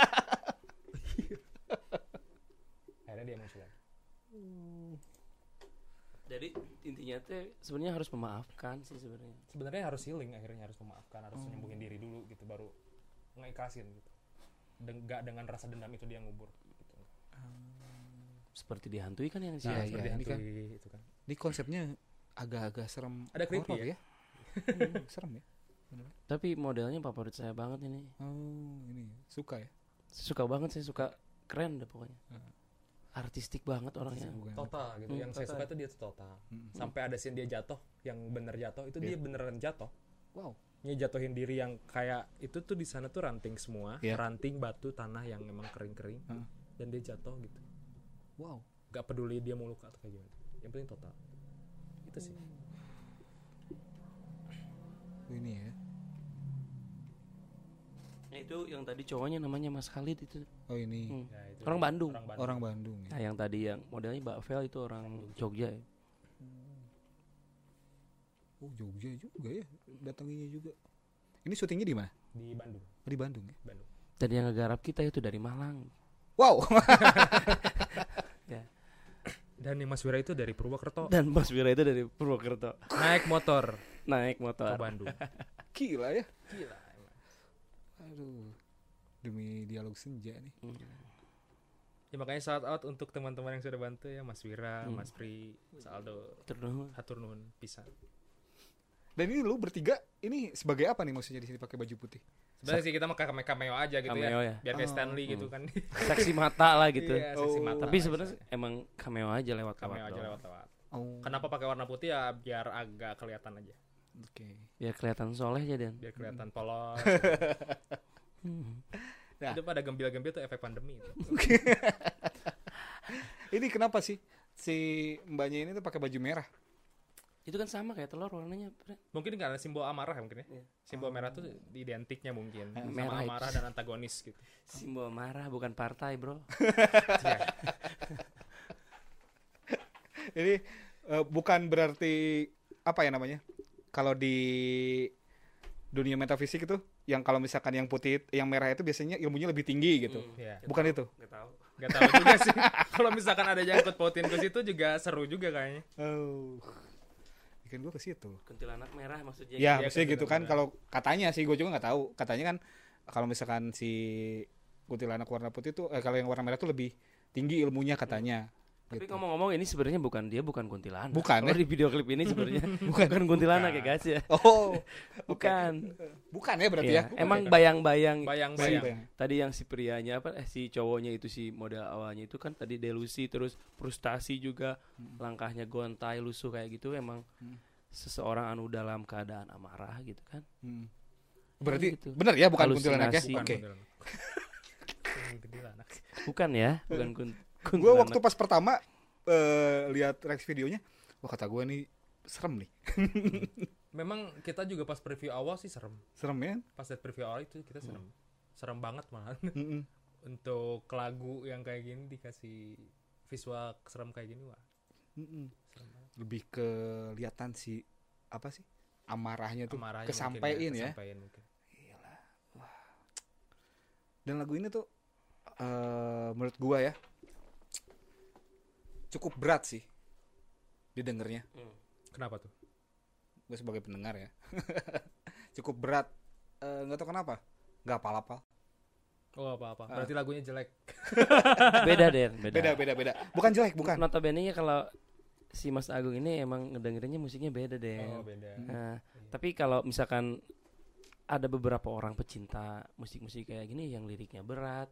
Akhirnya dia muncul lagi. Jadi intinya teh sebenarnya harus memaafkan sih sebenarnya Sebenarnya harus healing akhirnya harus memaafkan, harus nyembuhin diri dulu gitu baru ngeikhlasin gitu. Dan nggak dengan rasa dendam itu dia ngubur gitu. seperti dihantui kan yang sih Iya, seperti iya, ini kan- itu kan. Ini konsepnya agak-agak serem. Ada creepy horor ya? Hmm, serem ya. tapi modelnya favorit saya banget ini Oh, ini suka ya. suka banget saya suka keren deh pokoknya artistik banget orangnya Bukan. Total gitu. Hmm, yang saya total. suka itu dia tuh total. Hmm. Sampai ada scene dia jatuh, yang bener jatuh itu dia beneran jatuh. Wow. Dia jatuhin diri yang kayak itu tuh di sana tuh ranting semua, Iya. ranting batu tanah yang memang kering-kering Heeh. dan dia jatuh gitu. Wow. Gak peduli dia mau luka atau kayak gimana. Yang penting total. Itu sih. Ini ya. Nah, itu yang tadi cowoknya namanya Mas Khalid itu Oh, ini Hmm. Ya, itu orang Bandung orang Bandung. orang Bandung ya. nah yang tadi yang modelnya Mbak Vel itu orang Jogja ya Oh, Jogja juga ya. Datanginya juga. Ini syutingnya di mana? di Bandung. Oh, di Bandung ya. Bandung. dan yang ngegarap kita itu dari Malang Wow. ya Dan yang Mas Wira itu dari Purwokerto dan Mas Wira itu dari Purwokerto naik motor naik ke motor Bandung. Gila ya. Gila. Aduh. Demi dialog senja nih. Ya makanya shout out untuk teman-teman yang sudah bantu ya Mas Wira, Hmm. Mas Pri, Mas Aldo, terus hatur nuhun pisan. Dan ini lu bertiga ini sebagai apa nih maksudnya di sini pakai baju putih? Sebenarnya sih kita mah cameo, cameo aja gitu Cameo ya. ya. Biar kayak Oh, Stanley gitu kan. saksi mata lah gitu Iya, saksi Oh. mata tapi sebenarnya emang cameo aja lewat cameo aja doang. lewat-lewat. Oh. Kenapa pakai warna putih ya biar agak kelihatan aja. Oke. biar kelihatan soleh aja dan Biar kelihatan polos. Nah. Itu pada gembil-gembil tuh efek pandemi itu. Ini kenapa sih si mbaknya ini tuh pakai baju merah? itu kan sama kayak telur warnanya. Mungkin karena simbol amarah ya mungkin ya. Iya. Simbol merah tuh identiknya mungkin sama Merah itu. amarah dan antagonis gitu. simbol marah bukan partai bro Ya. Ini eh, bukan berarti apa ya namanya? Kalau di dunia metafisik itu yang kalau misalkan yang putih yang merah itu biasanya ilmunya lebih tinggi gitu. Hmm. Iya. Bukan itu. nggak tahu Gak tahu juga sih. Kalau misalkan ada jangkut pautin ke situ juga seru juga kayaknya. Oh. Bikin gua ke situ. kuntilanak merah maksudnya Ya, Iya, maksudnya gitu kan kalau katanya sih gue juga nggak tahu. Katanya kan kalau misalkan si kuntilanak warna putih tuh eh, kalau yang warna merah tuh lebih tinggi ilmunya katanya. Tapi Gitu. ngomong-ngomong ini sebenarnya bukan dia bukan kuntilanak. Bukan, Kalau ya? di video klip ini sebenarnya bukan kuntilanak ya guys ya. Oh, Bukan. bukan ya berarti Iya, ya? Emang bayang-bayang Bayang-bayang. Bayang. tadi yang si prianya apa eh si cowoknya itu si model awalnya itu kan tadi delusi terus frustasi juga langkahnya gontai lusuh kayak gitu emang Hmm. seseorang anu dalam keadaan amarah gitu kan Hmm. Berarti gitu. benar ya bukan kuntilanak ya? Bukan Oke. kuntilanak. Kuntilanak. bukan ya bukan kun Gue waktu pas pertama eh, lihat reaksi videonya, wah kata gue nih serem nih, Memang kita juga pas preview awal sih serem. serem ya. Pas lihat preview awal itu kita serem. Serem banget malah. Mm-mm. Untuk lagu yang kayak gini dikasih visual serem kayak gini wah. Mm-mm. Serem banget. Lebih kelihatan si apa sih amarahnya tuh Amarahnya kesampaiin mungkin ya. kesampaiin mungkin. Dan lagu ini tuh eh menurut gua ya cukup berat sih didengarnya. Kenapa tuh? Gue sebagai pendengar ya cukup berat. Eh, nggak tahu kenapa. Nggak apal-apal. Oh apa-apa. Ah. Berarti lagunya jelek. beda deh beda, Beda beda beda. Bukan jelek bukan. notabene nya kalau si Mas Agung ini emang ngedengerinnya musiknya beda deh Oh beda. Nah, tapi kalau misalkan ada beberapa orang pecinta musik-musik kayak gini yang liriknya berat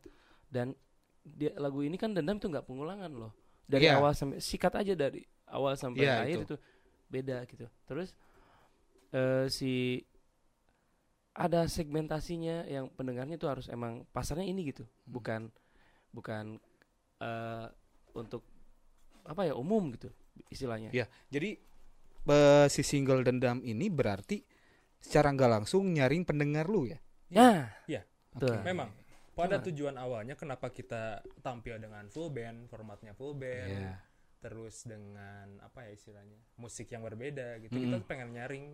dan dia lagu ini kan dendam tuh nggak pengulangan loh dari Iya. awal sampai sikat aja dari awal sampai Iya, akhir itu. itu. beda gitu terus eh, si ada segmentasinya yang pendengarnya tuh harus emang pasarnya ini gitu Hmm. bukan bukan eh, untuk apa ya umum gitu istilahnya Iya. Jadi eh, si single dendam ini berarti secara nggak langsung nyaring pendengar lu ya. nah Iya. tuh. Memang pada tujuan awalnya kenapa kita tampil dengan full band, formatnya full band, Iya. terus dengan apa ya istilahnya musik yang berbeda gitu. Mm-mm. Kita pengen nyaring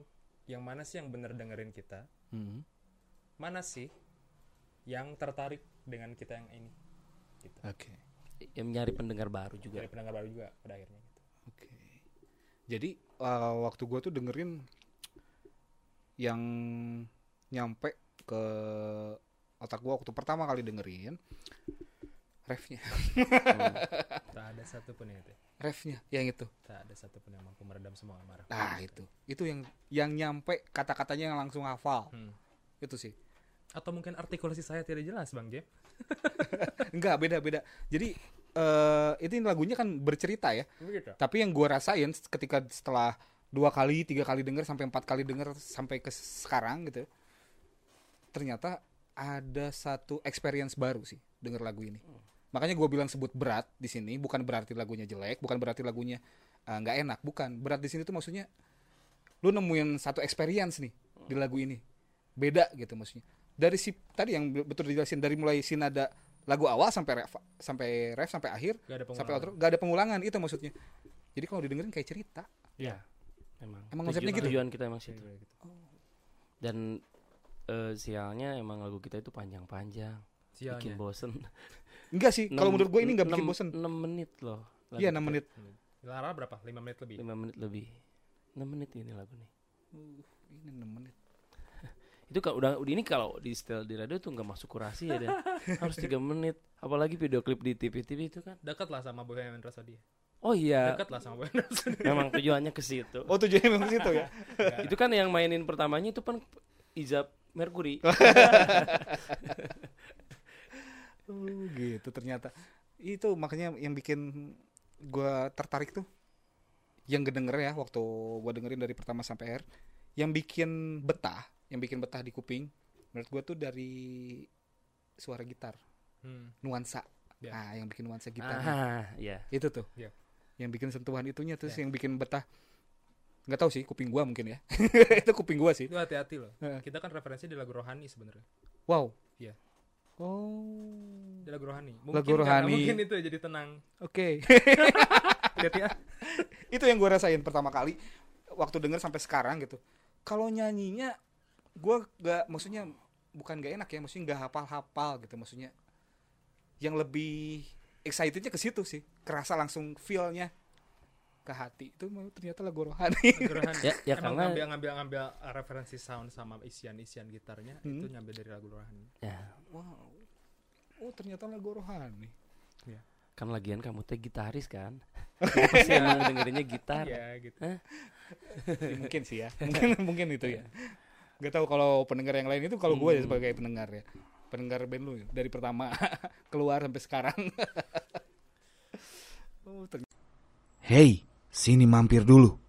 yang mana sih yang bener dengerin kita, Hmm. mana sih yang tertarik dengan kita yang ini. Gitu. Oke. yang nyari pendengar baru juga Dari pendengar baru juga pada akhirnya. Gitu. Oke. Jadi eh, waktu gua tuh dengerin yang nyampe ke otak gua waktu pertama kali dengerin refnya, Tak ada satupun yang itu. refnya yang itu. Tak ada satupun yang mampu meredam semua amarah. Nah itu, itu yang yang nyampe kata-katanya yang langsung hafal. Hmm. Itu sih. Atau mungkin artikulasi saya tidak jelas, Bang Jeff. Enggak beda beda. Jadi eh itu lagunya kan bercerita ya. Begitu. Tapi yang gua rasain ketika setelah dua kali, tiga kali denger sampai empat kali denger sampai ke sekarang gitu, ternyata ada satu experience baru sih denger lagu ini. Makanya gua bilang sebut berat di sini, bukan berarti lagunya jelek, bukan berarti lagunya eh, nggak enak, bukan. Berat di sini tuh maksudnya lu nemuin satu experience nih di lagu ini, beda gitu maksudnya. Dari si tadi yang betul dijelasin dari mulai si nada lagu awal sampai ref sampai ref sampai akhir Gak ada sampai outro gak ada pengulangan itu maksudnya jadi kalau didengerin kayak cerita ya emang Emang konsepnya gitu? tujuan kita emang situ gitu. dan eh, sialnya emang lagu kita itu panjang-panjang. Bikin Sialnya. bosen. Enggak sih kalau menurut gue ini nggak bikin bosen. enam menit loh iya kita. 6 menit. Lara berapa? 5 menit lebih. lima menit lebih. 6 menit ini lagu nih. Ini 6 menit. Itu kalau udah udah ini kalau di setel di radio tuh nggak masuk kurasi ya dan. Harus tiga menit. Apalagi video klip di TV TV itu kan. Dekat lah sama Bohemian Rhapsody. oh iya. Dekat lah sama Bohemian Rhapsody. memang tujuannya ke situ. Oh tujuannya memang ke situ ya? Itu kan yang mainin pertamanya itu kan Izab Mercury oh, gitu ternyata itu makanya yang bikin gue tertarik tuh yang kedenger ya waktu gue dengerin dari pertama sampai akhir yang bikin betah yang bikin betah di kuping menurut gue tuh dari suara gitar Hmm. nuansa Ya. nah yang bikin nuansa gitar ah ya itu tuh Ya. yang bikin sentuhan itunya terus Ya. yang bikin betah nggak tahu sih kuping gua mungkin ya itu kuping gua sih Itu hati-hati loh. Kita kan referensi di lagu rohani sebenarnya. wow Iya. oh Di lagu rohani. Lagu karena rohani. mungkin itu jadi tenang. oke Hati-hati ya. itu yang gua rasain pertama kali waktu denger sampai sekarang gitu kalau nyanyinya gua nggak maksudnya bukan nggak enak ya maksudnya nggak hafal-hafal gitu maksudnya yang lebih excitednya ke situ sih kerasa langsung feelnya ke hati itu ternyata lagu rohani. Lagu rohani. Ya, ya Emang karena ngambil ngambil ngambil referensi sound sama isian isian gitarnya Hmm. itu nyambil dari lagu rohani. ya wow. Oh ternyata lagu rohani. kan lagian kamu teh gitaris kan. Pasti emang dengerinnya gitar. Iya gitu. Ya, mungkin sih ya. Mungkin mungkin itu ya. Gak tahu kalau pendengar yang lain itu kalau gue ya Hmm. sebagai pendengar ya. Pendengar band lu dari pertama keluar sampai sekarang. oh, ternyata Hei, sini mampir dulu.